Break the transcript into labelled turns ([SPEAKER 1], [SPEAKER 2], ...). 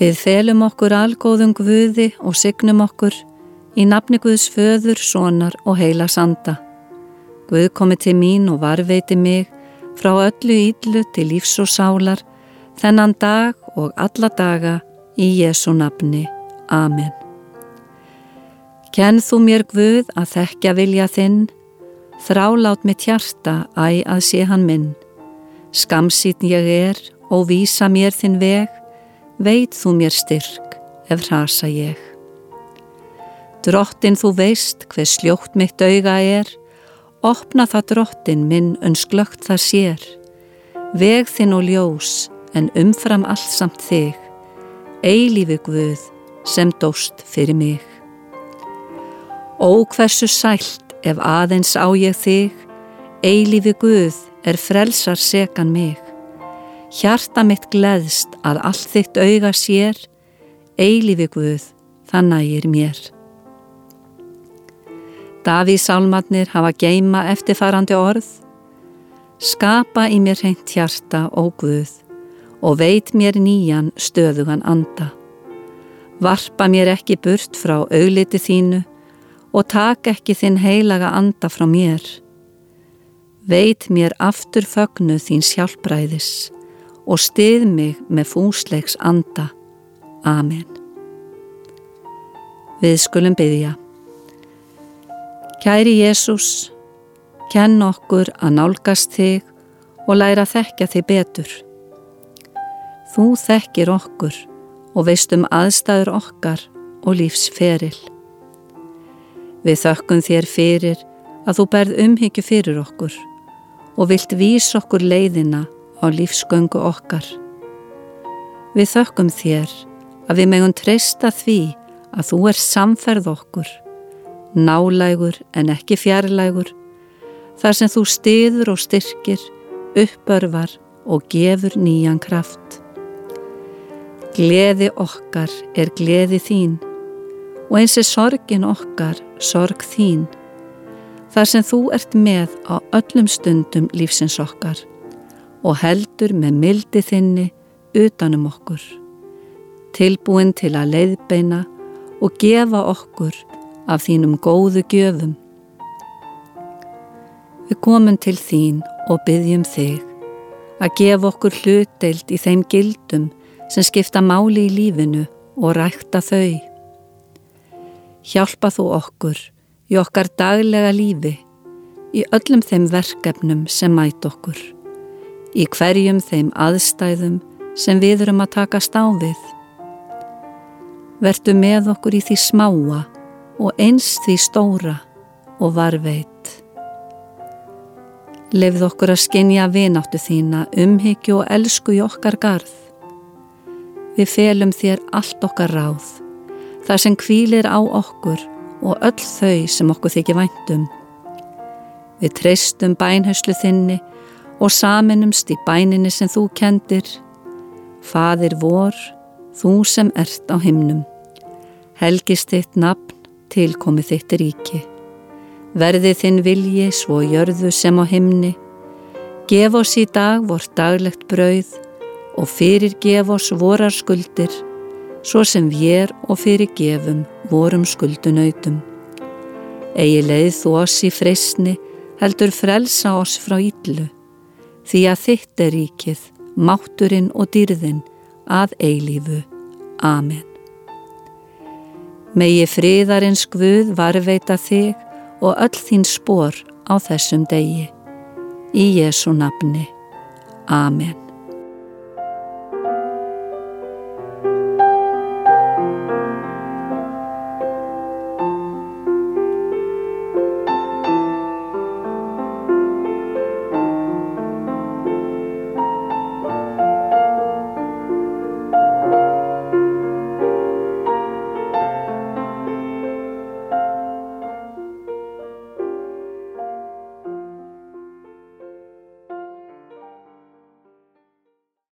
[SPEAKER 1] Við felum okkur algóðum Guði og signum okkur í nafni Guðs föður, sonar og heila sanda. Guð komi til mín og varveiti mig frá öllu íllu til lífs og sálar þennan dag og alla daga í Jésu nafni. Amen. Kenn þú mér Guð að þekkja vilja þinn, þrálát mitt hjarta æg að sé hann minn. Skamsýtn ég er og vísa mér þinn veg, veit þú mér styrk ef rasa ég. Drottin þú veist hver sljótt mitt auga er, opna það drottin minn önsklögt það sér, veg þinn og ljós en umfram allt samt þig, eilífi Guð sem dóst fyrir mig. Ó hversu sælt ef aðeins á ég þig, eilífi Guð er frelsar sekan mig. Hjarta mitt gleðst að allt þitt auga sér, eilífi Guð, það nægir mér. Daví sálmatnir hafa geima eftirfarandi orð, skapa í mér hreint hjarta og Guð og veit mér nýjan stöðugan anda. Varpa mér ekki burt frá augliti þínu og tak ekki þinn heilaga anda frá mér. Veit mér aftur fögnu þín sjálfbræðis og stið mig með fúsleiks anda. Amen. Við skulum byggja. Kæri Jésús, kenn okkur að nálgast þig og læra þekkja þig betur. Þú þekkir okkur og veist um aðstæður okkar og lífsferil. Við þökkum þér fyrir að þú berð umhyggju fyrir okkur og vilt vís okkur leiðina á lífsgöngu okkar. Við þökkum þér að við megun treysta því að þú er samferð okkur, nálægur en ekki fjarlægur, þar sem þú stiður og styrkir, uppörvar og gefur nýjan kraft. Gleði okkar er gleði þín og eins er sorgin okkar sorg þín, þar sem þú ert með á öllum stundum lífsins okkar og heldur með mildi þinni utanum okkur, tilbúin til að leiðbeina og gefa okkur af þínum góðu gjöfum. Við komum til þín og byggjum þig að gefa okkur hlutdeild í þeim gildum sem skipta máli í lífinu og rækta þau. Hjálpa þú okkur í okkar daglega lífi í öllum þeim verkefnum sem mæt okkur í hverjum þeim aðstæðum sem við erum að taka stáfið. Vertu með okkur í því smáa og eins því stóra og varveit. Lefð okkur að skinja vináttu þína, umhyggju og elsku í okkar garð. Við felum þér allt okkar ráð, þar sem kvílir á okkur og öll þau sem okkur þykir væntum. Við treystum bænhöslu þinni og saminumst í bæninni sem þú kendir. Fadir vor, þú sem ert á himnum. Helgist þitt nafn, tilkomið þitt ríki. Verði þinn vilji svo jörðu sem á himni. Gef oss í dag vort daglegt brauð og fyrir gef oss vorar skuldir, svo sem við og fyrir gefum vorum skuldunautum. Egi leið þú oss í freysni, heldur frelsa oss frá íllu því að þitt er ríkið, mátturinn og dýrðinn að eilífu. Amen. Megi friðarins Guð varveita þig og öll þín spór á þessum degi. Í Jésu nafni. Amen.